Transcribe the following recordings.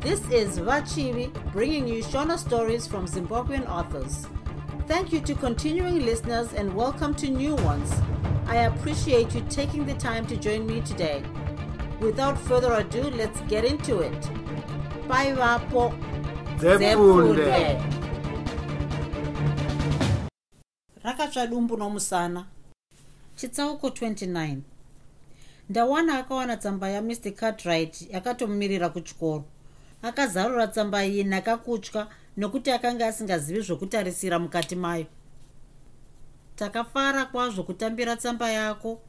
This is Vachivi bringing you Shona stories from Zimbabwean authors. Thank you to continuing listeners and welcome to new ones. I appreciate you taking the time to join me today. Without further ado, let's get into it. Bye, Vapo. rakatsva dumbu nomusana chitsauko 29 ndawana akawana tsamba yamr cartwright yakatomumirira kuchikoro akazarura tsamba iyi nakakutya nokuti akanga asingazivi zvokutarisira mukati mayo. Takafara kwazvo kutambira tsamba yako.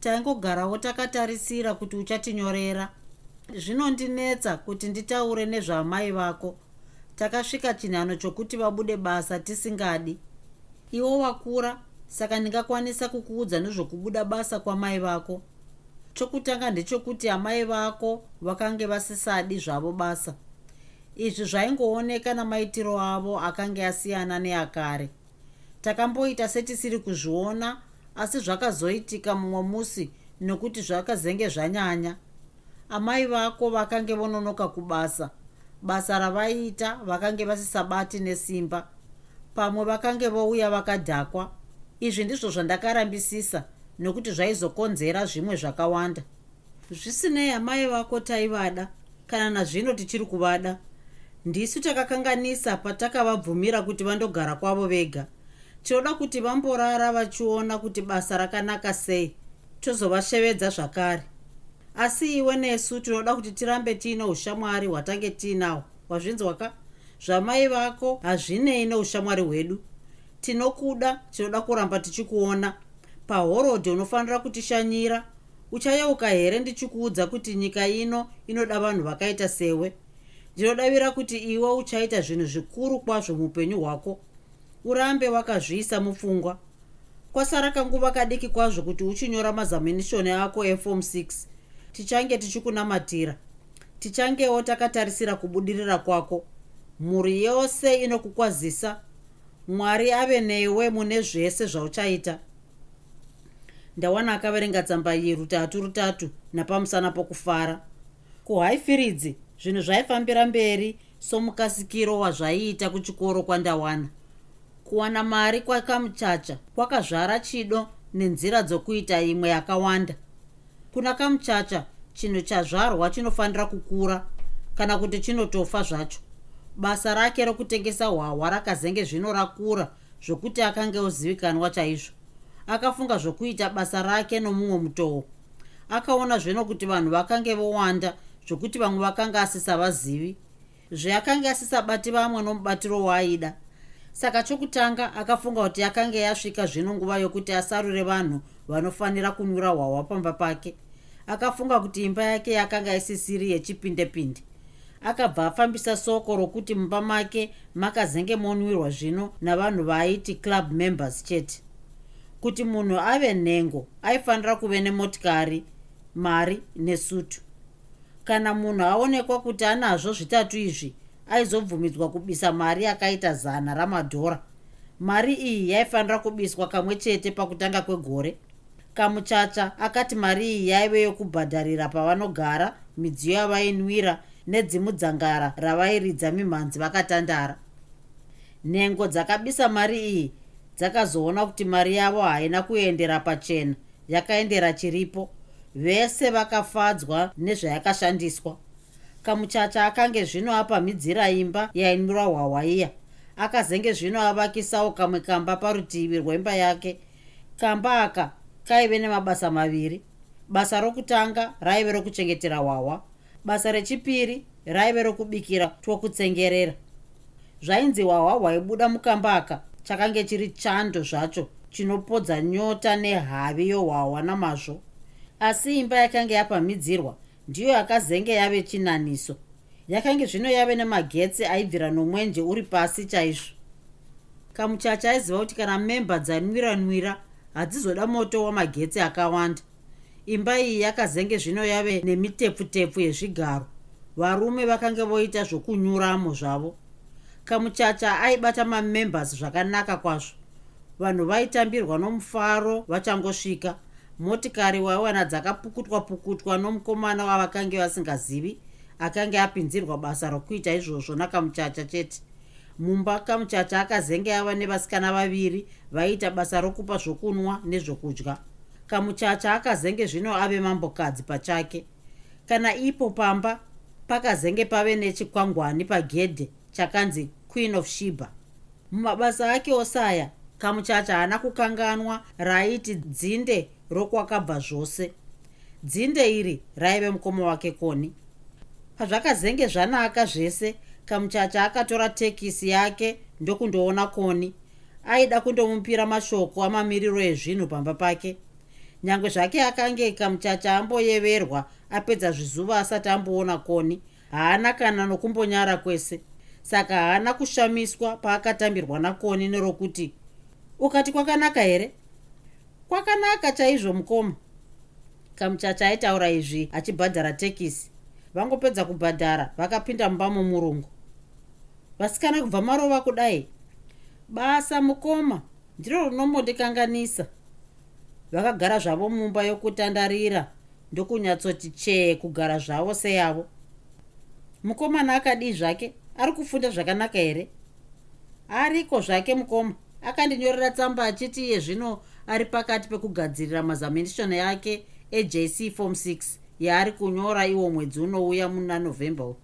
Taingogarawo takatarisira kuti uchatinyorera. Zvinondinetsa kuti nditaure nezvamai vako. Takasvika chinhano chokuti vabude basa tisingadi. Iwo wakura saka ndingakwanisa kukuudza nezvokubuda basa kwamai vako chokutanga ndechokuti amai vako vakange vasisadi zvavo basa. Izvi zvaingooneka namaitiro avo akange asiyana neakare. Takamboita setisiri kuzviona asi zvakazoitika mumwe musi nokuti zvakazenge zvanyanya. Amai vako vakange vononoka kubasa basa ravaiita vakange vasisabati nesimba pamwe vakange vouya vakadhakwa. Izvi ndizvo zvandakarambisisa nokuti zvaizokonzera zvimwe zvakawanda. Zvisinei amai vako taivada kana nazvino tichiri kuvada. Ndisu takakanganisa patakavabvumira kuti vandogara kwavo vega. Tinoda kuti vamborara vachiona kuti basa rakanaka sei. Tozovashevedza zvakare. Asi iwe nesu tinoda kuti tirambe tiine ushamwari hwatange tiinahwo wazvinzwaka zvamai vako hazvinei neushamwari hwedu. Tinokuda tinoda kuramba tichikuona pahorodhi unofanira kutishanyira. Uchayeuka here? Ndichikuudza kuti nyika ino inoda vanhu vakaita sewe. Ndinodavira kuti iwe uchaita zvinhu zvikuru kwazvo muupenyu hwako. Urambe wakazviisa mupfungwa. Kwasara kanguva kadiki kwazvo kuti uchinyora mazaminishoni ako efom 6 tichange tichikunamatira. Tichangewo takatarisira kubudirira kwako. Mhuri yose inokukwazisa. Mwari ave newe mune zvese zvauchaita ndawana akaverenga tsamba iyi rutatu rutatu napamusana pokufara. Kuhaifiridzi zvinhu zvaifambira mberi somukasikiro wazvaiita kuchikoro kwandawana. Kuwana mari kwakamuchacha kwakazvara chido nenzira dzokuita imwe yakawanda. Kuna kamuchacha chinhu chazvarwa chinofanira kukura kana kuti chinotofa zvacho. Basa rake rokutengesa hwahwa rakazenge zvino rakura zvokuti akange ozivikanwa chaizvo akafunga zvokuita basa rake nomumwe mutoo akaona zvino kuti vanhu vakange vowanda zvokuti vamwe vakanga asisavazivi zveakanga asisabati vamwe nomubatiro waaida. Saka chokutanga akafunga kuti akanga yasvika zvino nguva yokuti asarure vanhu vanofanira kunyura hwahwa pamba pake. Akafunga kuti imba yake yakanga isisiri yechipindepinde. Akabva afambisa soko rokuti mumba make makazenge monwirwa zvino navanhu vaaiti club members chete kuti munhu ave nhengo aifanira kuve nemotikari mari nesutu. Kana munhu aonekwa kuti anazvo zvitatu izvi aizobvumidzwa kubisa mari yakaita zana ramadhora. Mari iyi yaifanira kubiswa kamwe chete pakutanga kwegore. Kamuchacha akati mari iyi yaive yokubhadharira pavanogara midziyo yavainwira nedzimudzangara ravairidza mimhanzi vakatandara. Nhengo dzakabisa mari iyi dzakazoona kuti mari yavo haina kuendera pachena yakaendera chiripo. Vese vakafadzwa nezvayakashandiswa. Kamuchacha akange zvino apamhidzira imba yainwira hwahwa iya akazenge zvino avakisawo kamwe kamba parutivi rwemba yake. Kamba aka kaive nemabasa maviri. Basa rokutanga raive rokuchengetera hwahwa basa rechipiri raive rokubikira twokutsengerera. Zvainzi hwahwa hwaibuda mukamba aka chakange chiri chando zvacho chinopodza nyota nehavi yohwahwa namazvo. Asi imba yakanga yapamhidzirwa ndiyo yakazenge yave chinaniso. Yakange zvino yave nemagetsi aibvira nomwenje uri pasi chaizvo. Kamuchacha aiziva kuti kana memba dzanwiranwira hadzizoda moto wamagetsi akawanda. Imba iyi yakazenge zvino yave nemitepfutepfu yezvigaro. Varume vakange voita zvokunyuramo zvavo kamuchacha aibata mamembers zvakanaka kwazvo. Vanhu vaitambirwa nomufaro vachangosvika. Motikari waiwana dzakapukutwa pukutwa nomukomana wavakange vasingazivi akanga apinzirwa basa rokuita izvozvo nakamuchacha chete. Mumba kamuchacha akazenge ava nevasikana vaviri vaiita basa rokupa zvokunwa nezvokudya. Kamuchacha akazenge zvino ave mambokadzi pachake. Kana ipo pamba pakazenge pave nechikwangwani pagedhe chakanzi queen of shiba mumabasa ake osaya kamuchacha haana kukanganwa raiti dzinde rokwakabva zvose. Dzinde iri raive mukoma wake koni. Pazvakazenge zvanaka zvese kamuchacha akatora tekisi yake ndokundoona koni. Aida kundomupira mashoko amamiriro ezvinhu pamba pake. Nyange zvake akange kamuchacha amboyeverwa apedza zvizuva asati amboona koni haana kana nokumbonyara kwese saka haana kushamiswa paakatambirwa nakoni nerokuti ukati kwakanaka here? Kwakanaka chaizvo mukoma. Kamuchacha aitaura izvi achibhadhara tekisi vangopedza kubhadhara vakapinda mumba momurungu. Vasikana kubva marova kudai? Basa mukoma ndiro rinombondikanganisa. Vakagara zvavo mumba yokutandarira ndokunyatsoti chee kugara zvavo seyavo mukomana akadii zvake ari kufunda zvakanaka here? Ariko zvake mukoma akandinyorera tsamba achiti iye zvino ari pakati pekugadzirira mazamenishon yake ejc form 6 yaari kunyora iwo mwedzi unouya muna november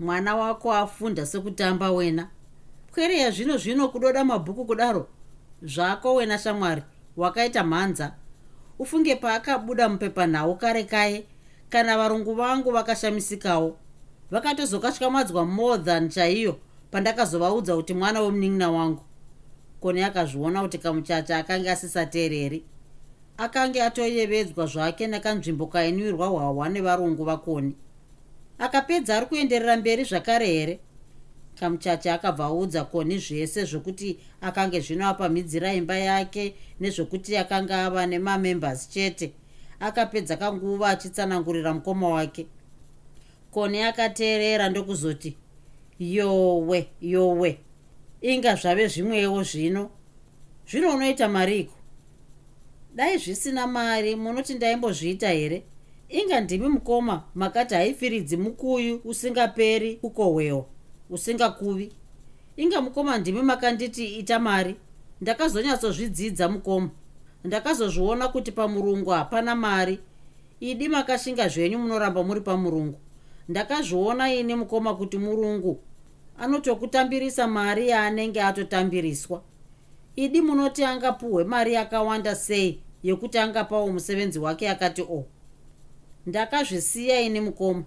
mwana wako afunda sekutamba wena. Kwereya zvino zvino kudoda mabhuku kudaro? Zvako wena shamwari wakaita mhanza. Ufunge paakabuda mupepanhau kare kaye. Kana varungu vangu vakashamisikawo vakatozokatyamadzwa more than chaiyo pandakazovaudza kuti mwana wemunin'ina wangu. Koni akazviona kuti kamuchacha akanga asisateereri. Akanga atoyevedzwa zvake nekanzvimbo kainwirwa hwahwa nevarungu vakoni. Akapedza ari kuenderera mberi zvakare here? Kamuchacha akabva audza koni zvese zvokuti akange zvino apamhidzira imba yake nezvokuti akanga ava nemamembers chete. Akapedza kanguva achitsanangurira mukoma wake koni akateerera ndokuzoti yowe yowe inga zvave zvimwewo zvino. Zvino unoita mariko? Dai zvisina mari munoti ndaimbozviita here? Inga ndimi mukoma makati haifiridzi mukuyu usingaperi kukohwewa usingakuvi. Inga mukoma ndimi makanditi ita mari ndakazonyatsozvidzidza mukoma. Ndakazozviona kuti pamurungu hapana mari. Idi makashinga zvenyu munoramba muri pamurungu ndakazviona ini mukoma kuti murungu anotokutambirisa mari yaanenge atotambiriswa. Idi munoti angapuhwe mari yakawanda sei yekuti angapawo musevenzi wake akati o oh. ndakazvisiya ini mukoma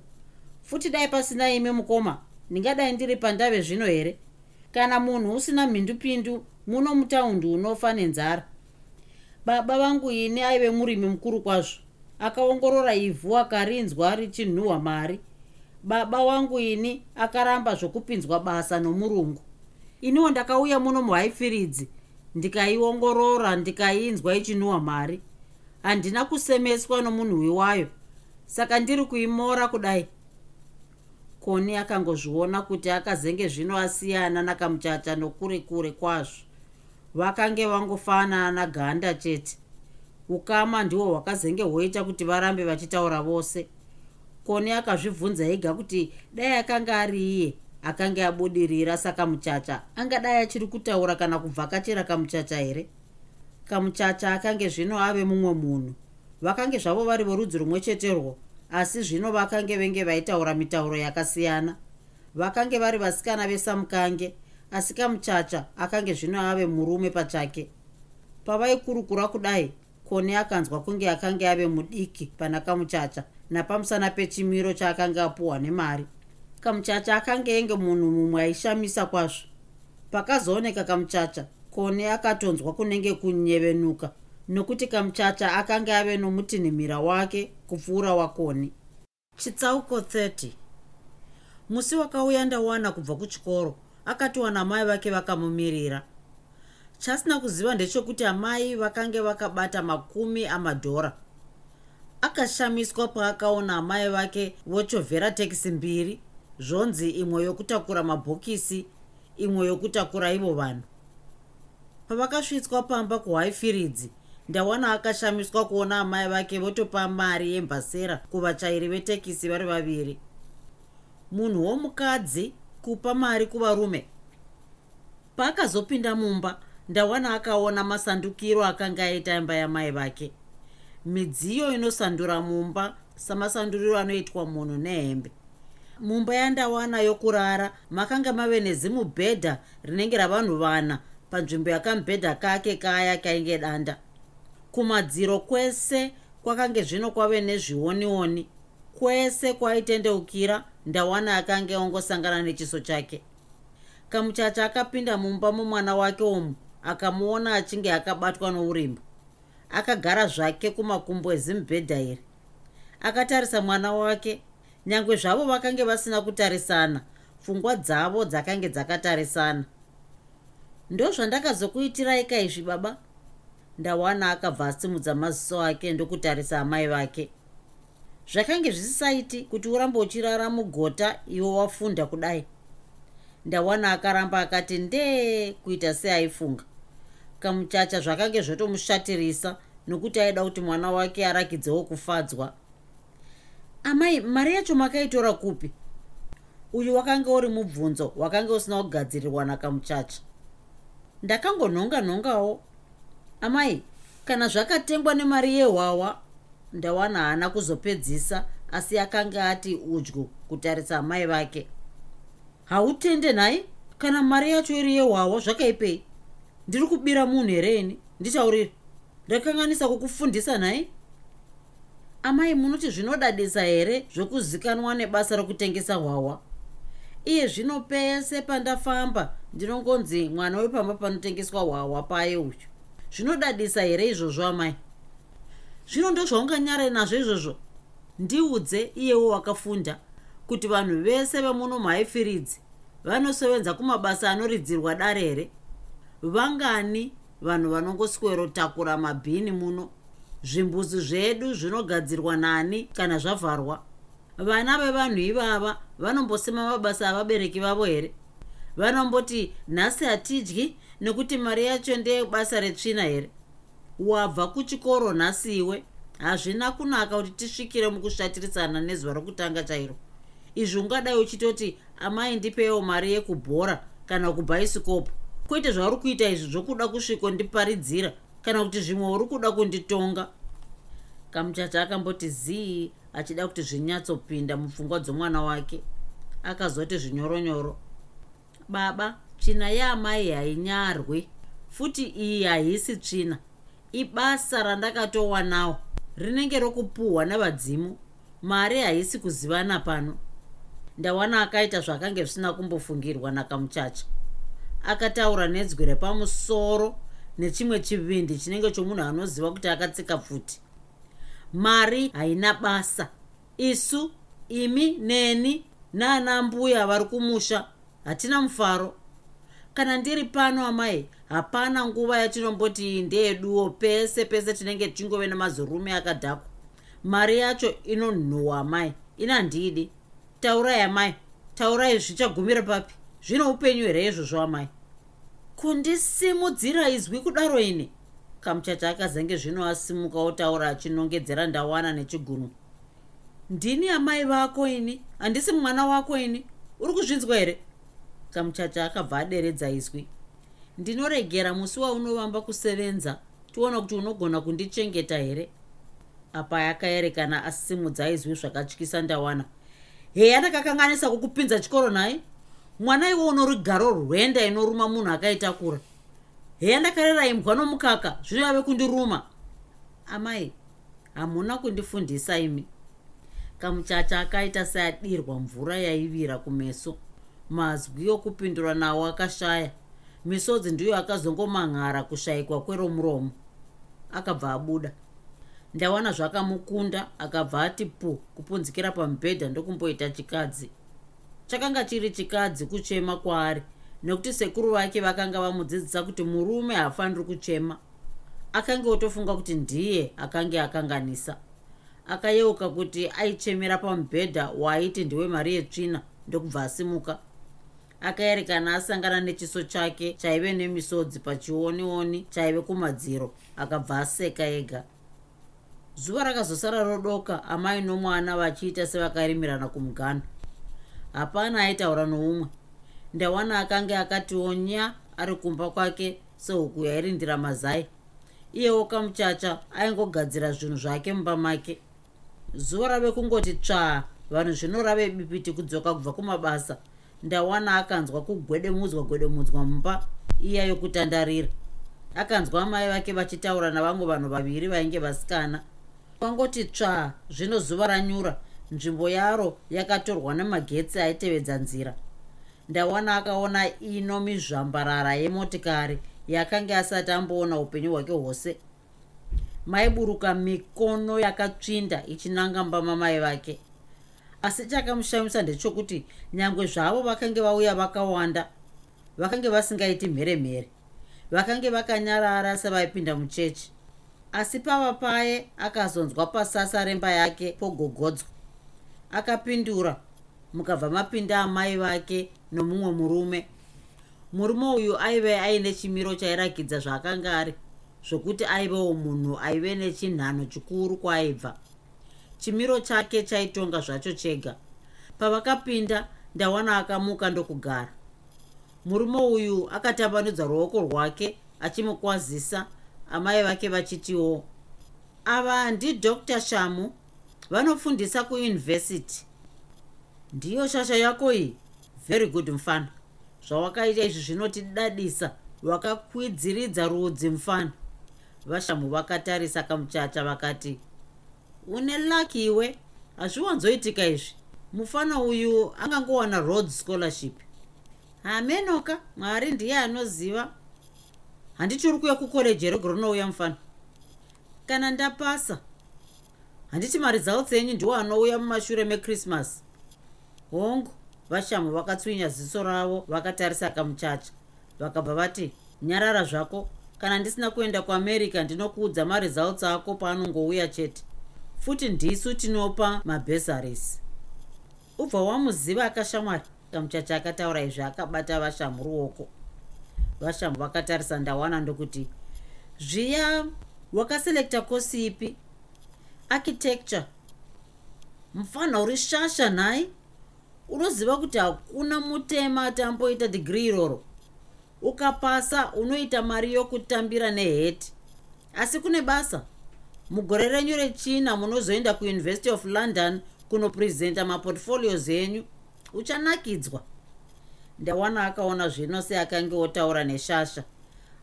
futi dai pasina imi mukoma ndingadai ndiri pandave zvino here? Kana munhu usina mhindupindu muno mutaundi unofa nenzara. Baba vangu ini aive murimi mukuru kwazvo akaongorora ivhu akarinzwa richinhuhwa mari baba vangu ini akaramba zvokupinzwa basa nomurungu. Iniwo ndakauya muno muhaifiridzi ndikaiongorora ndikainzwa ichinhuhwa mari. Handina kusemeswa nomunhuwi wayo saka ndiri kuimora kudai. Koni akangozviona kuti akazenge zvino asiyana nakamuchacha nokure kure kwazvo. Vakange vangofanana ganda chete. Ukama ndihwo hwakazenge hwoita kuti varambe vachitaura vose koni akazvibvunza ega kuti dai akanga ari iye akanga abudirira saka muchacha angadai achiri kutaura kana kubvakachira kamuchacha here? Kamuchacha akange zvino ave mumwe munhu. Vakange zvavo vari vorudzi rumwe cheterwo asi zvino vakange venge vaitaura mitauro yakasiyana. Vakange vari vasikana vesamukange asi kamuchacha akange zvino ave murume pachake. Pavaikurukura kudai kone akanzwa kunge akange ave mudiki pana kamuchacha napamusana pechimiro chaakanga apuhwa nemari. Kamuchacha akange enge munhu mumwe aishamisa kwazvo. Pakazooneka kamuchacha kone akatonzwa kunenge kunyevenuka nokuti kamuchacha akanga ave nomutinhimira wake kupfuura wakoni. Chitsauko 30 musi wakauya ndawana kubva kuchikoro akatiwana amai vake vakamumirira. Chasina kuziva ndechekuti amai vakange vakabata makumi amadhora akashamiswa paakaona amai vake vochovhera tekisi mbiri. Zvonzi imwe yokutakura mabhokisi imwe yokutakura ivo vanhu. Pavakasvitswa pamba kuhaifiridzi ndawana akashamiswa kuona amai vake votopa mari yembasera kuvachairi vetekisi vari vaviri. Munhu womukadzi kupa mari kuvarume. Paakazopinda mumba ndawana akaona masandukiro akanga aita imba yamai vake midziyo inosandura mumba samasanduriro anoitwa munhu nehembe. Mumba yandawana yokurara makanga mave nezimubhedha rinenge ravanhu vana panzvimbo yakamubhedha kake kaya kainge danda. Kumadziro kwese kwakange zvino kwave nezvionioni. Kwese kwaitendeukira ndawana akanga ongosangana nechiso chake. Kamuchacha akapinda mumba mumwana wake omu akamuona achinge akabatwa nourimbo akagara zvake kumakumbo ezimubhedha iri akatarisa mwana wake. Nyange zvavo vakange vasina kutarisana pfungwa dzavo dzakange dzakatarisana. Ndo zvandakazokuitirai kaizvi baba? Ndawana akabva asimudza maziso ake ndokutarisa amai vake. Zvakange zvisisaiti kuti urambe uchirara mugota iwo wafunda kudai. Ndawana akaramba akati ndee kuita seaifunga kamuchacha zvakange zvotomushatirisa nokuti aida kuti mwana wake arakidzewo kufadzwa. Amai mari yacho makaitora kupi? Uyu wakanga uri mubvunzo wakanga usina kugadzirirwa nakamuchacha ndakangonhonga nhongawo amai kana zvakatengwa nemari yehwawa ndawana haana kuzopedzisa asi akanga ati udyu kutarisa amai vake. Hautende nhai? Kana mari yacho iri yehwawa zvakaipei ndiri kubira munhu here ini? Nditauriri ndakanganisa kukufundisa nhai? Amai munoti zvinodadisa here zvokuzikanwa nebasa rokutengesa hwawa iye zvino pese pandafamba ndinongonzi mwana wepamba panotengeswa hwawa paye uyu. Zvinodadisa here izvozvo amai? Zvino ndozvaunganyare nazvo izvozvo. Ndiudze iyewo wakafunda kuti vanhu vese vemuno mhaifiridzi vanosevenza kumabasa anoridzirwa dare here vangani vanhu vanongoswerotakura mabhini muno. Zvimbuzi zvedu zvinogadzirwa nani kana zvavharwa. Vana vevanhu ivava vanombosema mabasa avabereki vavo here? Vanomboti nhasi hatidyi nekuti mari yacho ndeyebasa retsvina here? Wabva kuchikoro nhasi iwe hazvina kunaka kuti tisvikire mukushatirisana nezuva rokutanga chairo. Izvi ungadai uchitoti amai ndipewo mari yekubhora kana kubhaisikopu kwete zvauri kuita izvi zvokuda kusviko ndiparidzira kana kuti zvimwe uri kuda kunditonga. Kamuchacha akamboti zii achida kuti zvinyatsopinda mupfungwa dzomwana wake akazoti zvinyoronyoro. Baba tsvina yaamai hainyarwi futi iyi haisi tsvina. Ibasa randakatowanawo rinenge rokupuhwa nevadzimu mari haisi kuzivana pano ndawana akaita zvakange zvisina kumbofungirwa nakamuchacha akataura nedzwi repamusoro nechimwe chivindi chinenge chomunhu anoziva kuti akatsika pfuti mari haina basa. Isu imi neni naana mbuya vari kumusha hatina mufaro. Kana ndiri pano amai hapana nguva yatinomboti ndeyeduwo pese pese tinenge tichingove nemazorume akadhakwa. Mari yacho inonhuhwa amai. Inandidi. Taurai amai. Taurai zvichagumira papi zvino upenyu here izvozvo amai? Kundisimudzira izwi kudaro ini. Kamuchacha akazenge zvino asimuka otaura achinongedzera ndawana nechigunu ndini amai vako ini? Handisi mwana wako ini? Uri kuzvinzwa here? Kamuchacha akabva aderedza izwi. Ndinoregera musi waunovamba kusevenza tiona kuti unogona kundichengeta here? Apa akaerekana asimudza izwi zvakatyisa ndawana. Heya ndakakanganisa kukupinza chikoro nai mwana iwo unorigaro rwenda inoruma munhu akaitakura. Heya ndakarera imbwa nomukaka zvino yave kundiruma amai hamuna kundifundisa imi. Kamuchacha akaita seadirwa mvura yaivira kumeso. Mazwi okupindura nawo akashaya. Misodzi ndiyo akazongomang'ara kushayikwa kweromuromo. Akabva abuda. Ndawana zvakamukunda akabva ati pu kupunzikira pamubhedha ndokumboita chikadzi chakanga chiri chikadzi kuchema kwaari nekuti sekuru vake vakanga vamudzidzisa kuti murume haafaniri kuchema. Akange otofunga kuti ndiye akange akanganisa. Akayeuka kuti aichemera pamubhedha waaiti ndiwe mari yetsvina ndokubva asimuka. Akaerekana asangana nechiso chake chaive nemisodzi pachionioni chaive kumadziro akabva aseka ega. Zuva rakazosara rodoka amai nomwana vachiita sevakarimirana kumugano hapana aitaura noumwe. Ndawana akanga akationya ari kumba kwake sehuku yairindira mazai. Iyewo kamuchacha aingogadzira zvinhu zvake mumba make. Zuva rave kungoti tsvaa vanhu zvino rave bipiti kudzoka kubva kumabasa. Ndawana akanzwa kugwedemudzwa gwedemudzwa mumba iya yokutandarira. Akanzwa mai vake vachitaura navamwe vanhu vaviri vainge vasikana. Kwangoti tsvaa zvino zuva ranyura nzvimbo yaro yakatorwa nemagetsi aitevedza nzira. Ndawana akaona ino mizvambarara yemotikari yakanga asati amboona upenyu hwake hwose. Maiburuka mikono yakatsvinda ichinanga mbamamai vake. Asi chakamushamisa ndechokuti nyange zvavo vakange vauya vakawanda vakange vasingaiti mhere mhere vakange vakanyarara sevaipinda muchechi. Asi pava paye akazonzwa pasasa remba yake pogogodzwa akapindura mukabva mapinda amai vake nomumwe murume. Murume uyu aive aine chimiro chairakidza zvaakanga ari zvokuti aivewo munhu aive nechinhano chikuru kwaaibva chimiro chake chaitonga zvacho chega. Pavakapinda ndawana akamuka ndokugara. Murume uyu akatambanudza ruoko rwake achimukwazisa amai vake vachitiwo ava ndidr shamu vanofundisa kuyunivhesiti. Ndiyo shasha yako iyi. Very good mufana zvawakaita izvi zvinotidadisa. Wakakwidziridza rudzi mufana vashamu vakatarisa kamuchacha vakati une laki iwe. Hazviwanzoitika izvi. Mufana uyu angangowana road scholarship. Hamenoka mwari ndiye anoziva. Handiti uri kuya kukoreji rego rinouya mufana kana ndapasa handiti maresults enyu ndiwo anouya mumashure mekrismasi hongu vashamu vakatswinya ziso ravo vakatarisa kamuchacha. Vakabva vati nyarara zvako kana ndisina kuenda kuamerica ndinokuudza maresults ako paanongouya chete. Futi ndisu tinopa mabhesaris. Ubva wamuziva akashamwari kamuchacha akataura izvi akabata vashamu ruoko. Vashamu vakatarisa ndawana ndokuti zviya wakaselekta kosi ipi architecture. Mufana uri shasha nhai unoziva kuti hakuna mutema tamboita dhigiri iroro. Ukapasa unoita mari yokutambira neheti. Asi kune basa mugore renyu rechina munozoenda kuuniversity of london kunoprezenta maportfolios enyu. Uchanakidzwa. Ndawana akaona zvino seakange otaura neshasha.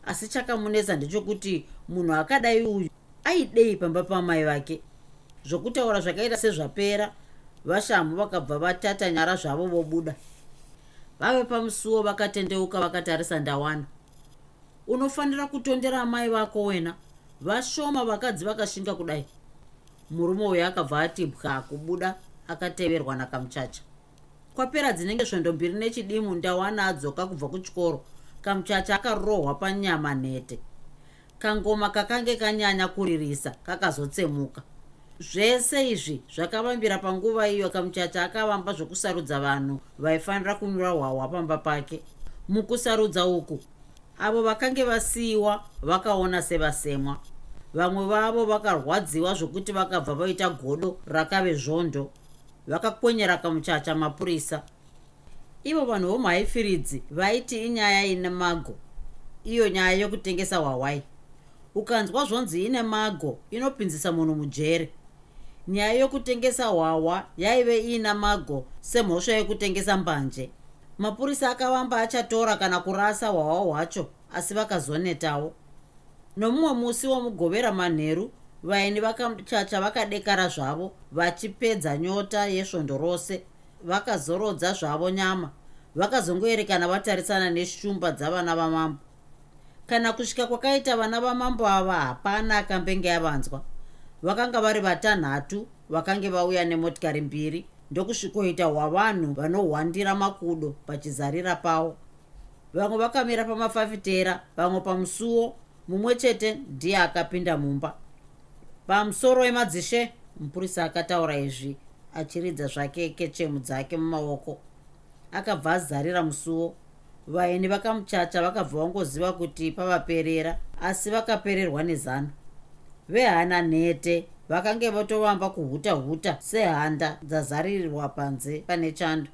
Asi chakamunetsa ndechokuti munhu akadai uyu aidei pamba pamai vake zvokutaura zvakaita sezvapera vashamu vakabva vatata nyara zvavo vobuda. Vave pamusuwo vakatendeuka vakatarisa ndawana. Unofanira kutondera amai vako wena vashoma vakadzi vakashinga kudai. Murume uyo akabva ati bwa kubuda akateverwa nakamuchacha. Kwapera dzinenge svondo mbiri nechidimu ndawana adzoka kubva kuchikoro. Kamuchacha akarohwa panyama nhete kangoma kakange kanyanya kuririsa kakazotsemuka zvese izvi zvakavambira panguva iyo kamuchacha akavamba zvokusarudza vanhu vaifanira kunyura hwahwa pamba pake. Mukusarudza uku avo vakange vasiyiwa vakaona sevasemwa. Vamwe vavo vakarwadziwa zvokuti vakabva vaita godo rakave zvondo. Vakakwenyera kamuchacha mapurisa. Ivo vanhu vomhaifiridzi vaiti inyaya ine mago iyo nyaya yokutengesa hwahwai. Ukanzwa zvonzi ine mago inopinzisa munhu mujere nyaya yokutengesa hwahwa yaive iina mago semhosva yekutengesa mbanje. Mapurisa akavamba achatora kana kurasa hwahwa hwacho asi vakazonetawo. Nomumwe musi womugovera manheru vaini vakachacha vakadekara zvavo vachipedza nyota yesvondo rose vakazorodza zvavo nyama vakazongoerekana vatarisana neshumba dzavana vamambo. Kana kusvika kwakaita vana vamambo ava hapana akambenge avanzwa vakanga vari vatanhatu vakange vauya nemotikari mbiri ndokusvikoita hwavanhu vanohwandira makudo pachizarira pavo. Vamwe vakamira pamafafitera vamwe pamusuwo mumwe chete ndiye akapinda mumba. Pamusoro wemadzishe mupurisa akataura izvi achiridza zvake kechemu dzake mumaoko. Akabva azarira musuwo. Vaeni vakamuchacha vakabva vangoziva kuti pavaperera asi vakapererwa nezana vehana nhete vakange vatovamba kuhuta huta sehanda dzazarirwa panze pane chando.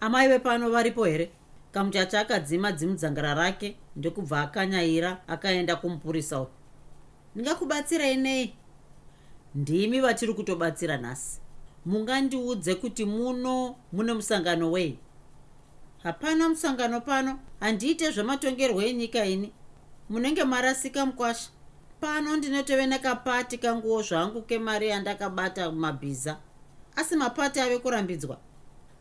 Amai vepano varipo here? Kamuchacha akadzima dzimudzangara rake ndokubva akanyaira akaenda kumupurisa uyu ndingakubatsirai nei? Ndimi vatiri kutobatsira nhasi. Mungandiudze kuti muno mune musangano wei? Hapana musangano pano. Handiite zvematongerwo enyika ini. Munenge marasika mukwasha pano ndinotove nekapati kanguwo zvangu kemari yandakabata mumabhiza asi mapati ave kurambidzwa?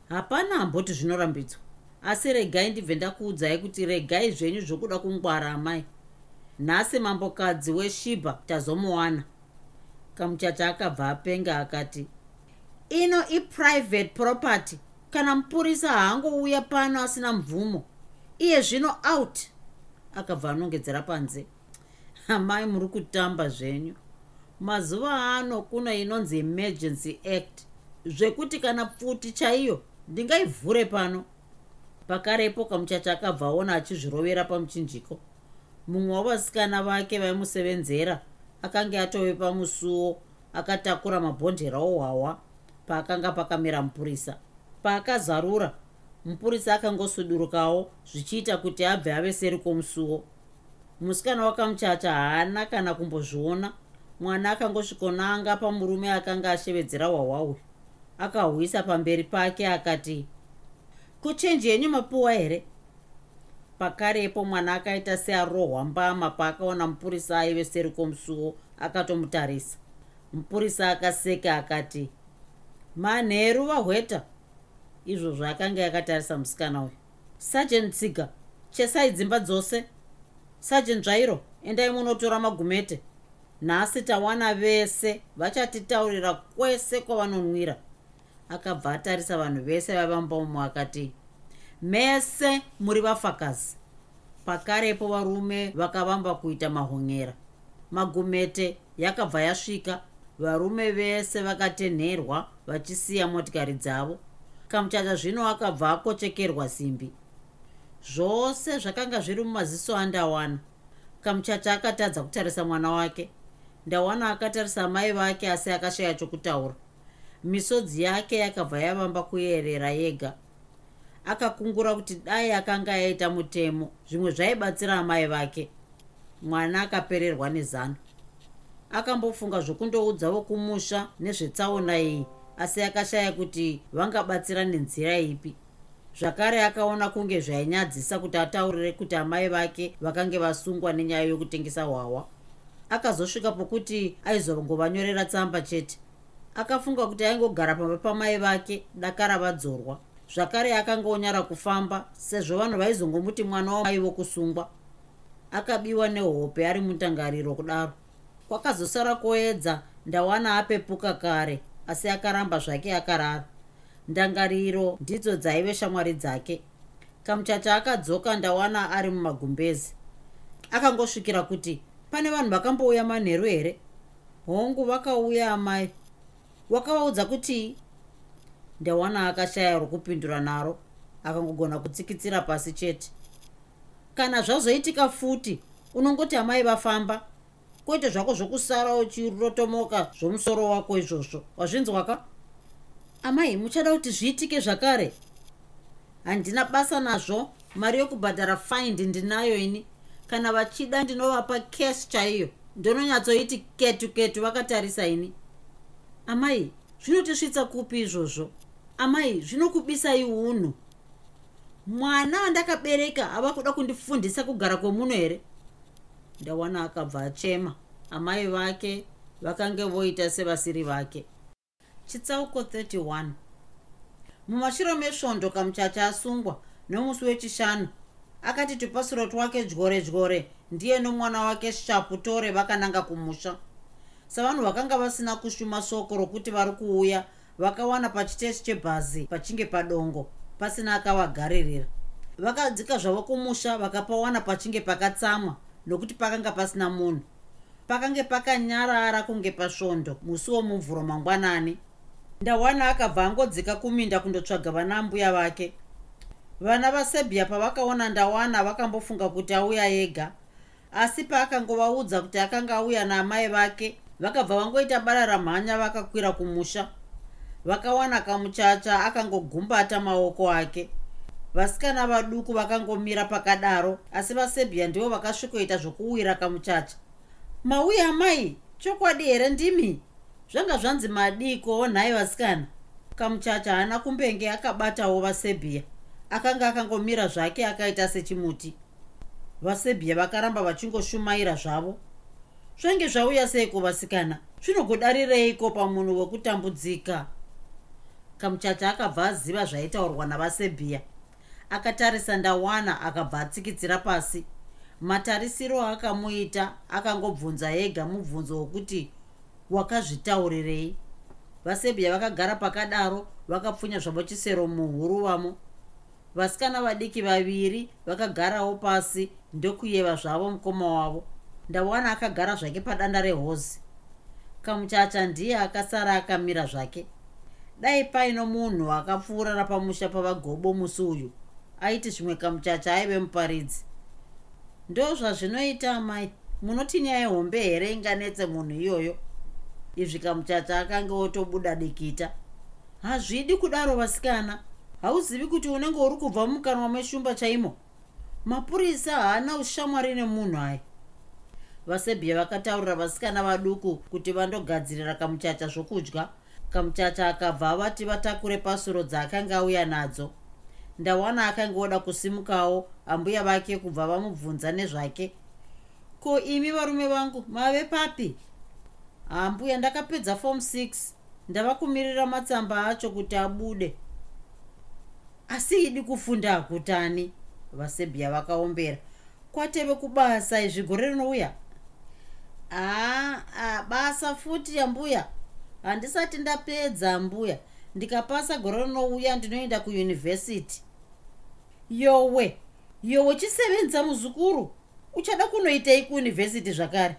Hapana hamboti zvinorambidzwa. Asi regai ndibve ndakuudzai kuti regai zvenyu zvokuda kungwara amai. Nhasi mambokadzi weshibha tazomuwana. Kamuchacha akabva apenga akati ino iprivate property. Kana mupurisa haangouya pano asina mvumo iye zvino out. Akabva anongedzera panze amai muri kutamba zvenyu. Mazuva ano kuna inonzi emergency act. Zvekuti kana pfuti chaiyo ndingaivhure pano. Pakarepo kamuchacha akabva aona achizvirovera pamuchinjiko. Mumwe wavasikana vake vaimusevenzera akanga atove pamusuwo akatakura mabhondera ohwawa paakanga pakamira mupurisa. Paakazarura mupurisa akangosudurukawo zvichiita kuti abve ave seri kwomusuwo musikana wakamuchacha haana kana kumbozviona. Mwana akangosvikonanga pamurume akanga ashevedzera hwahwa uyu akahwisa pamberi pake akati kuchenji yenyu mapuwa here? Pakarepo mwana akaita searohwa mbama paakaona mupurisa aive seri kwomusuwo akatomutarisa mupurisa akaseka akati manheru vahweta. Izvozvo akanga yakatarisa musikana uyu. Sajen tsiga chesai dzimba dzose sajen zvairo endai munotora magumete. Nhasi tawana vese vachatitaurira kwese kwavanonwira. Akabva atarisa vanhu vese vavambomo akati mese muri vafakazi. Pakarepo varume vakavamba kuita mahonyera. Magumete yakabva yasvika varume vese vakatenherwa vachisiya motikari dzavo. Kamuchacha zvino akabva akochekerwa simbi zvose zvakanga zviri mumaziso andawana kamuchacha akatadza kutarisa mwana wake. Ndawana akatarisa mai vake asi akashaya chokutaura. Misodzi yake yakabva yavamba kuyerera yega. Akakungura kuti dai akanga yaita mutemo zvimwe zvaibatsira amai vake. Mwana akapererwa nezano. Akambofunga zvokundoudza vokumusha nezvetsaona iyi asi akashaya kuti vangabatsira nenzira ipi zvakare akaona kunge zvainyadzisa kuti ataurire kuti amai vake vakange vasungwa nenyaya yokutengesa hwawa. Akazosvika pokuti aizongovanyorera tsamba chete. Akafunga kuti aingogara pamba pamai vake dakara vadzorwa. Zvakare akanga onyara kufamba sezvo vanhu vaizongomuti mwana wamai vokusungwa akabiwa nehope ari mutangariro kudaro. Kwakazosara koedza ndawana apepuka kare asi akaramba zvake akarara ndangariro ndidzo dzaive shamwari dzake. Kamuchacha akadzoka ndawana ari mumagumbezi. Akangosvikira kuti pane vanhu vakambouya manheru here? Hongu vakauya amai wakavaudza kuti ndawana akashaya rokupindura naro. Akangogona kutsikitsira pasi chete. Kana zvazoitika futi unongoti amai vafamba kwete zvako zvokusara uchirotomoka zvomusoro wako izvozvo. Wazvinzwaka amai muchada kuti zviitike zvakare. Handina basa nazvo. Mari yokubhadhara findi ndinayo ini. Kana vachida ndinovapa cash chaiyo ndinonyatsoiti ketu ketu vakatarisa ini. Amai zvinotisvitsa kupi izvozvo? Amai zvinokubisai unhu mwana wandakabereka ava kuda kundifundisa kugara kwemuno here? Ndawana akabva achema. Amai vake vakange voita sevasiri vake chitsauko 31 mumashure mesvondo kamuchacha asungwa nomusi wechishanu akati tupasuro twake dyore dyore ndiye nomwana wake shaputore vakananga kumusha. Savanhu vakanga vasina kushuma soko rokuti vari kuuya vakawana pachiteshi chebhazi pachinge padongo pasina akavagaririra vakadzika zvavo kumusha vakapawana pachinge pakatsamwa nokuti pakanga pasina munhu. Pakange pakanyarara kunge pasvondo musi womumvuro mangwanani ndawana akabva angodzika kuminda kundotsvaga vana mbuya vake. Vana vaserbia pavakaona ndawana vakambofunga kuti auya ega. Asi paakangovaudza kuti akanga auya naamai vake vakabva vangoita bara ramhanya vakakwira kumusha. Vakawana kamuchacha akangogumbata maoko ake. Vasikana vaduku vakangomira pakadaro asi vasebhia ndivo vakasvikoita zvokuwira kamuchacha. Mauya mai chokwadi here ndimi zvanga zvanzi madiko nhai vasikana kamuchacha haana kumbenge akabatawo vasebhia. Akanga akangomira zvake akaita sechimuti. Vasebhia vakaramba vachingoshumaira zvavo. Zvange zvauya seiko vasikana? Zvinogodarireiko pamunhu wekutambudzika kamuchacha akabva aziva zvaitaurwa navasebhia. Akatarisa ndawana akabva atsikitsira pasi. Matarisiro akamuita akangobvunza ega mubvunzo wokuti wakazvitaurirei. Vasebhia vakagara pakadaro vakapfunya zvavo chisero muhuru vamo. Vasikana vadiki vaviri vakagarawo pasi ndokuyeva zvavo mukoma wavo. Ndawana akagara zvake padanda rehozi. Kamuchacha ndiye akasara akamira zvake. Dai paino munhu akapfuura napamusha pavagobo musi uyu aiti zvimwe kamuchacha aive muparidzi. Ndo zvazvinoita mai munoti nyaya yehombe here inganetse munhu iyoyo izvi kamuchacha akanga otobuda dikita. Hazvidi kudaro vasikana. Hauzivi kuti unenge uri kubva mukanwa meshumba chaimo? Mapurisa haana ushamwari nemunhu aya vasebhia vakataurira vasikana vaduku kuti vandogadzirira kamuchacha zvokudya. Kamuchacha akabva avati vatakure pasuro dzaakanga auya nadzo. Ndawana akanga oda kusimukawo ambuya vake kubva vamubvunza nezvake. Ko imi varume vangu mave papi hambuya ndakapedza form 6 ndava kumirira matsamba acho kuti abude. Asi idi kufunda hakutani vasebhia vakaombera. Kwateve kubasa izvi gore rinouya? Haa basa futi ambuya handisati ndapedza mbuya. Ndikapasa gore rinouya ndinoenda kuyunivhesiti. Yowe yowe chisevenza muzukuru. Uchada kunoitei kuyunivhesiti zvakare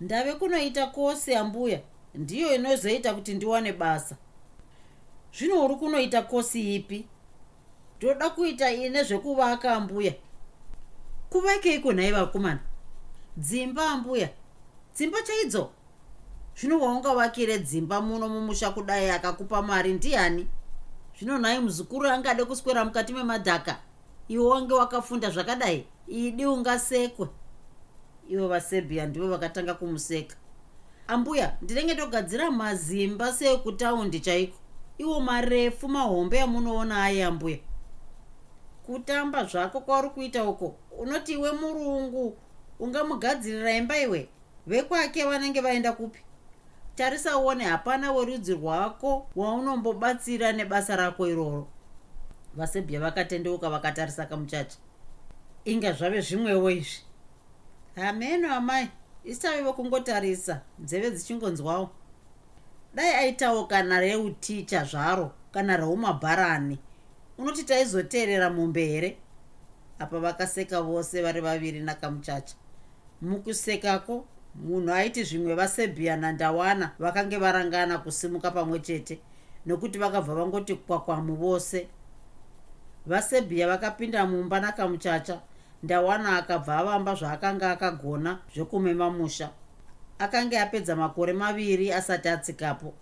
ndave kunoita kosi ambuya ndiyo inozoita kuti ndiwane basa. Zvino uri kunoita kosi ipi? Ndoda kuita ine zvekuvaka ambuya kuvakeiko nhai vakomana dzimba ambuya dzimba chaidzo? Zvino waungavakire dzimba muno mumusha kudai akakupa mari ndiani? Zvino nhai muzukuru angade kuswera mukati memadhaka. Iwe wange wakafunda zvakadai. Idi ungasekwe ivo vasebhia ndivo vakatanga kumuseka. Ambuya ndinenge ndogadzira mazimba seekutaundi chaiko? Iwo marefu mahombe amunoona aye ambuya. Kutamba zvako kwauri kuita uko? Unoti iwe murungu ungamugadzirira imba iwe? Vekwake vanenge vaenda kupi? Tarisa uone hapana werudzi rwako waunombobatsira nebasa rako iroro. Vasebhia vakatendeuka vakatarisa kamuchacha. Inga zvave zvimwewo izvi hameno amai. Isavivo kungotarisa. Nzeve dzichingonzwawo dai aitawo kana reuticha zvaro kana reumabharani. Unoti taizoteerera mombe here? Apa vakaseka vose vari vaviri nakamuchacha. Mukusekako munhu aiti zvimwe vasebhia nandawana vakange varangana kusimuka pamwe chete nokuti vakabva vangoti kwakwamu vose. Vasebhia vakapinda mumba nakamuchacha ndawana akabva avamba zvaakanga akagona zvekumema musha akanga apedza makore maviri asati atsikapo.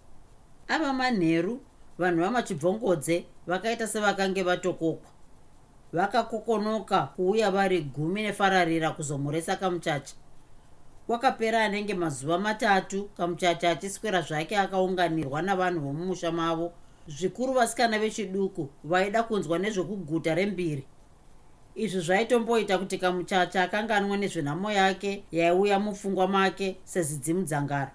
Ava manheru vanhu vamachibvongodze vakaita sevakange vatokokwa. Vakakokonoka kuuya vari gumi nefararira kuzomuresa kamuchacha. Kwakapera anenge mazuva matatu kamuchacha achiswera zvake akaunganirwa navanhu vomumusha mavo. Zvikuru vasikana vechiduku vaida kunzwa nezvekuguta rembiri izvi zvaitomboita kuti kamuchacha akanganwe nezvenhamo yake yaiuya mupfungwa make sezidzimudzangara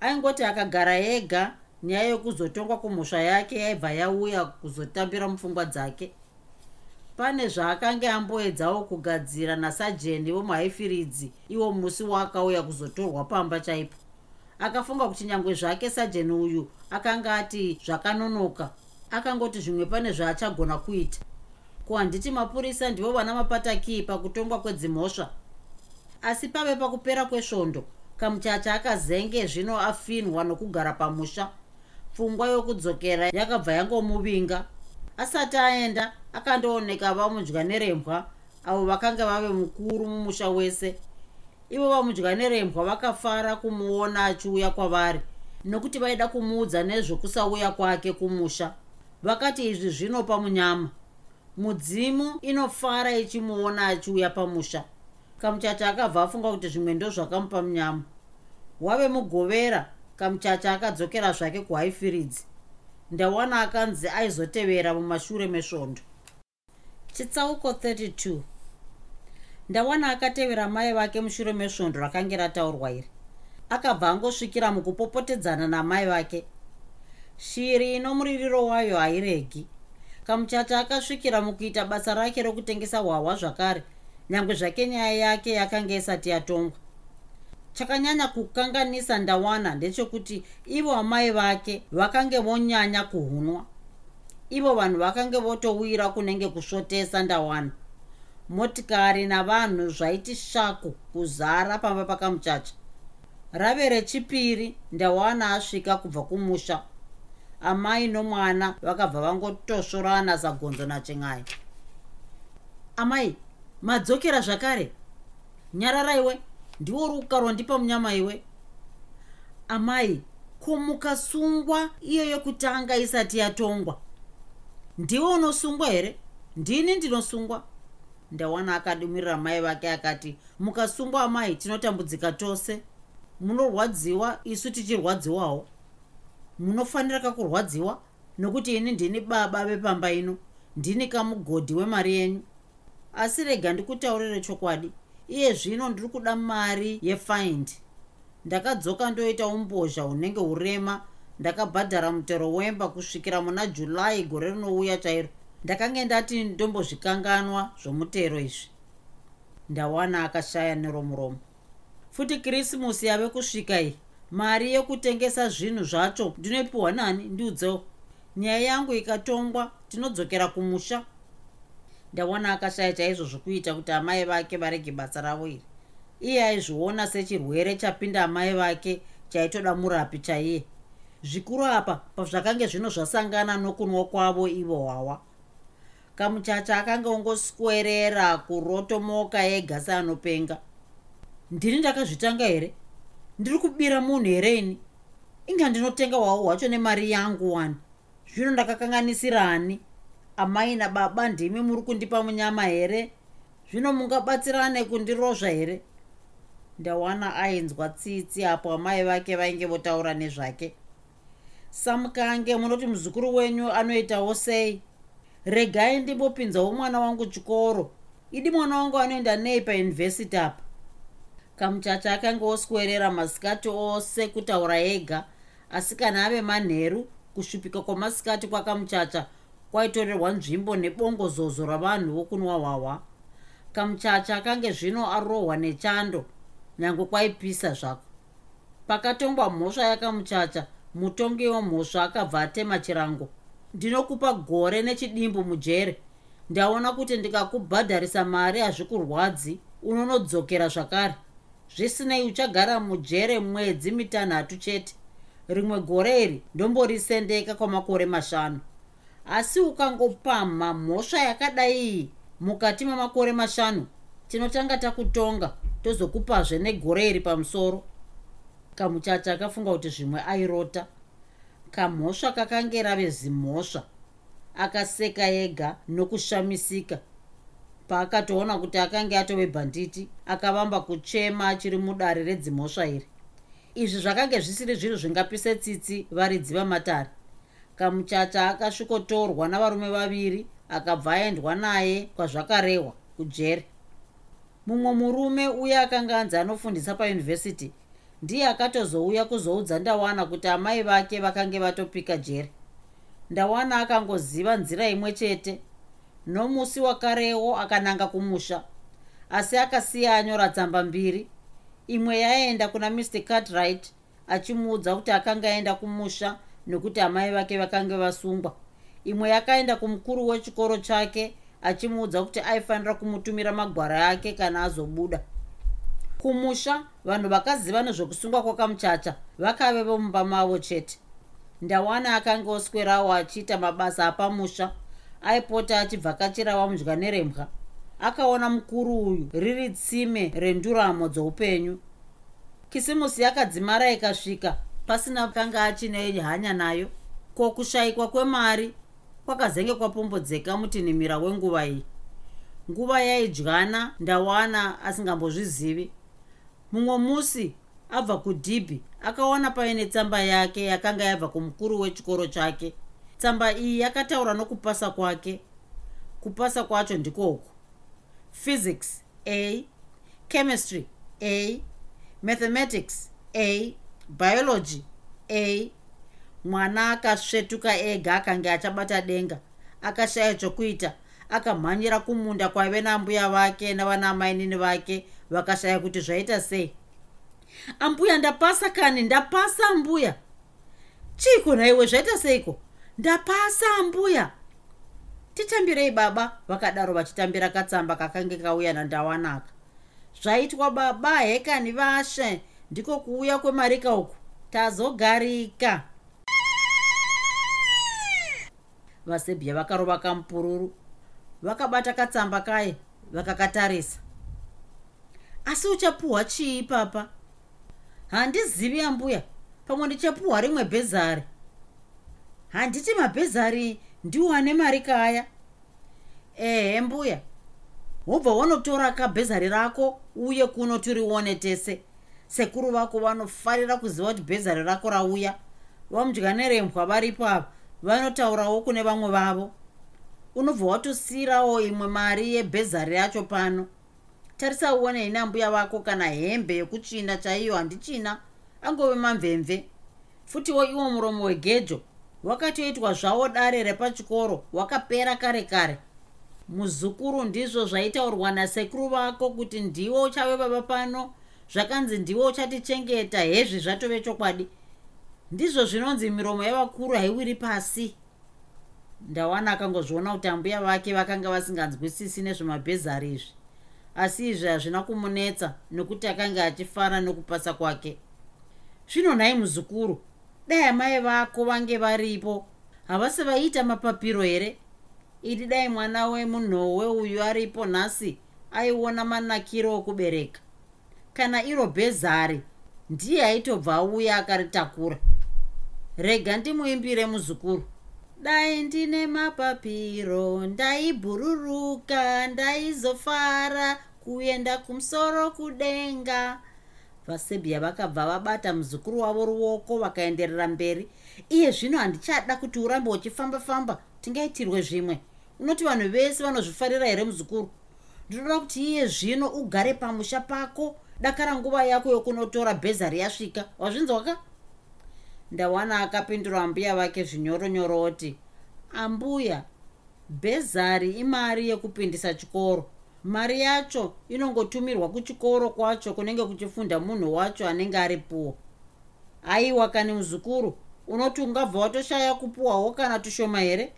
aingoti akagara ega nyaya yokuzotongwa kumhosva yake yaibva yauya kuzotambira mupfungwa dzake. Pane zvaakange amboedzawo kugadzira nasajeni womuhaifiridzi iwo musi waakauya kuzotorwa pamba chaipo. Akafunga kuti nyange zvake sajeni uyu akanga ati zvakanonoka akangoti zvimwe pane zvaachagona kuita ko handiti mapurisa ndivo vana mapatakii pakutongwa kwedzimhosva. Asi pave pakupera kwesvondo kamuchacha akazenge zvino afinhwa nokugara pamusha. Pfungwa yokudzokera yakabva yangomuvinga. Asati aenda akandooneka vamudya nerembwa avo vakanga vave mukuru mumusha wese. Ivo vamudya nerembwa vakafara kumuona achiuya kwavari nokuti vaida kumuudza nezvokusauya kwake kumusha. Vakati izvi zvinopa munyama mudzimu inofara ichimuona achiuya pamusha. Kamuchacha akabva afunga kuti zvimwe ndo zvakamupa munyama. Wave mugovera kamuchacha akadzokera zvake kuhaifiridzi. Ndawana akanzi aizotevera mumashure mesvondo. Chitsauko 32 ndawana akatevera mai vake mushure mesvondo rakange rataurwa iri. Akabva angosvikira mukupopotedzana namai vake. Shiri ino muririro wayo hairegi kamuchacha akasvikira mukuita basa rake rokutengesa hwahwa zvakare nyange zvake nyaya yake yakanga isati yatongwa. Chakanyanya kukanganisa ndawana ndechekuti ivo amai vake vakange vonyanya kuhunwa. Ivo vanhu vakange votowira kunenge kusvotesa ndawana. Motikari navanhu zvaiti shaku kuzara pamba pakamuchacha. Rave rechipiri ndawana asvika kubva kumusha amai nomwana vakabva vangotosvorana sagonzo naching'ai amai madzokera zvakare. Nyararaiwe ndiwo ruka rwandipa munyama iwe. Amai ko mukasungwa iyo yokutanga isati yatongwa. Ndiwe unosungwa here? Ndini ndinosungwa? Ndawana akadumirira mai vake akati mukasungwa amai tinotambudzika tose. Munorwadziwa isu tichirwadziwawo munofanira kakurwadziwa nokuti ini ndini baba vepamba ino ndini kamugodhi wemari yenyu. Asi rega ndikutaurire chokwadi iye zvino ndiri kuda mari yefind. Ndakadzoka ndoita umbozha hunenge urema ndakabhadhara mutero wemba kusvikira muna julai gore rinouya chairo ndakange ndati ndombozvikanganwa zvomutero izvi. Ndawana akashaya neromuromo futi krisimusi yave kusvika iyi mari yekutengesa zvinhu zvacho. Ndinopiwa nani? Ndiudzewo. Nyaya yangu ikatongwa tinodzokera kumusha. Ndawana akashaya chaizvo zvokuita kuti amai vake varege basa ravo iri. Iye aizviona sechirwere chapinda amai vake chaitoda murapi chaiye. Zvikuru apa pazvakange zvino zvasangana nokunwa kwavo ivo hwawa kamuchacha akanga ongoswerera kurotomoka ega seanopenga. Ndini ndakazvitanga here ndiri kubira munhu here ini? Inga ndinotenga hwavo hwacho nemari yangu wani. Zvino ndakakanganisirani amai nababa ndimi muri kundipa munyama here? Zvino mungabatsirane kundirozva here? Ndawana ainzwa tsitsi apo amai vake vainge votaura nezvake. Samukange munoti muzukuru wenyu anoitawo sei? Regai ndimbopinzawo mwana wangu chikoro. Idi mwana wangu anoenda nei payunivhesiti apa kamuchacha akanga oswerera masikati ose kutaura ega. Asi kana ave manheru kusvipika kwamasikati kwakamuchacha kwaitorerwa nzvimbo nebongozozo ravanhu vokunwa hwahwa kamuchacha akange zvino arohwa nechando nyange kwaipisa zvako. Pakatongwa mhosva yakamuchacha mutongi wemhosva akabva atema chirango. Ndinokupa gore nechidimbu mujere. Ndaona kuti ndikakubhadharisa mari hazvikurwadzi. Unonodzokera zvakare zvisinei uchagara mujere mwedzi mitanhatu chete. Rimwe gore iri ndomborisendeka kwamakore mashanu. Asi ukangopamha mhosva yakadai iyi mukati mamakore mashanu tinotanga takutonga tozokupazve negore iri pamusoro. Kamuchacha akafunga kuti zvimwe airota. Kamhosva kakange rave zimhosva. Akaseka ega nokushamisika paakatoona kuti akange atove bhanditi akavamba kuchema achiri mudare redzimhosva iri izvi zvakange zvisiri zvinhu zvingapise tsitsi varidzi vamatare kamuchacha akasvikotorwa navarume vaviri akabva aendwa naye kwazvakarehwa kujere. Mumwe murume uye akanga anzi anofundisa payunivhesiti ndiye akatozouya kuzoudza ndawana kuti amai vake vakange vatopika jere. Ndawana akangoziva nzira imwe chete nomusi wakarewo akananga kumusha asi akasiya anyora tsamba mbiri. Imwe yaenda kuna mr cartright achimuudza kuti akanga aenda kumusha nekuti amai vake vakange vasungwa. Imwe yakaenda kumukuru wechikoro chake achimuudza kuti aifanira kumutumira magwara ake kana azobuda. Kumusha vanhu vakaziva nezvokusungwa kwakamuchacha vakave vomumba mavo chete. Ndawana akanga oswerawo achiita mabasa apamusha aipota achivhakachira vamudya nerembwa. Akaona mukuru uyu riri tsime renduramo dzoupenyu. Kisimusi yakadzimara ikasvika pasina kanga achine hanya nayo. Ko kushayikwa kwemari kwakazenge kwapombodzeka mutinhimira wenguva iyi. Nguva yaidyana ndawana asingambozvizivi. Mumwe musi abva kudhibhi akawana paine tsamba yake yakanga yabva kumukuru wechikoro chake tsamba iyi yakataura nokupasa kwake. Kupasa kwacho ndikoku physics a. Chemistry a. Mathematics a. Biology a. Mwana akasvetuka ega akanga achabata denga. Akashaya chokuita akamhanyira kumunda kwaive nambuya vake navanamainini vake vakashaya kuti zvaita sei. Ambuya ndapasa kani? Ndapasa ambuya. Chiiko naiwe zvaita seiko ndapasa ambuya titambirei baba vakadaro vachitambira katsamba kakange kauya nandawanaka zvaitwa baba hekani vashe ndiko kuuya kwemarika uku. Tazogarika. Vasebhya vakarova kamupururu vakabata katsamba kaye vakakatarisa. Asi uchapuhwa chii papa? Handizivi ambuya. Pamwe ndichapuhwa rimwe bhezari handiti mabhezari ndiwo ane mari kaya? Ehe mbuya. Wobva wanotora kabhezari rako uye kuno tirione tese. Sekuru vako vanofarira kuziva kuti bhezari rako rauya. Vamudya nerembwa varipo ava vanotaurawo kune vamwe vavo. Unobva watosiyirawo imwe mari yebhezari yacho pano. Tarisa uone ine ambuya vako kana hembe yekuchina chaiyo handichina angove mamvemve. Futiwo iwo muromo wegejo wakatoitwa zvavo dare repachikoro wakapera kare kare. Muzukuru ndizvo zvaitaurwa nasekuru vako kuti ndiwo uchave baba pano zvakanzi ndiwo uchatichengeta hezvi zvatove chokwadi. Ndizvo zvinonzi miromo yavakuru haiwiri pasi. Ndawana akangozviona kuti ambuya vake vakanga vasinganzwisisi nezvemabhezari izvi. Asi izvi hazvina kumunetsa nokuti akanga achifara nokupasa kwake. Zvino nhai muzukuru dai amai vako vange varipo. Havasi vaiita mapapiro here? Idi dai mwana wemunhowe uyu aripo nhasi aiona manakiro okubereka. Kana iro bhezari ndiye aitobva auya akaritakura. Rega ndimuimbire muzukuru. Dai ndine mapapiro ndaibhururuka ndaizofara kuenda kumusoro kudenga vasebhia vakabva vabata muzukuru wavo ruoko vakaenderera mberi. Iye zvino handichada kuti urambe uchifamba-famba tingaitirwe zvimwe. Unoti vanhu vese vanozvifarira here muzukuru? Ndinoda kuti iye zvino ugare pamusha pako dakara nguva yako yokunotora bhezari yasvika. Wazvinzwa ka? Ndawana akapindura mbuya vake zvinyoronyoroti ambuya bhezari imari yekupindisa chikoro mari yacho inongotumirwa kuchikoro kwacho kunenge kuchifunda munhu wacho anenge ari puwa aiwa kani muzukuru unoti ungabva watoshaya kupuwawo kana tushoma here?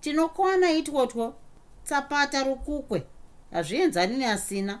Tinokwana itwotwo tsapata rukukwe. Hazvienzani neasina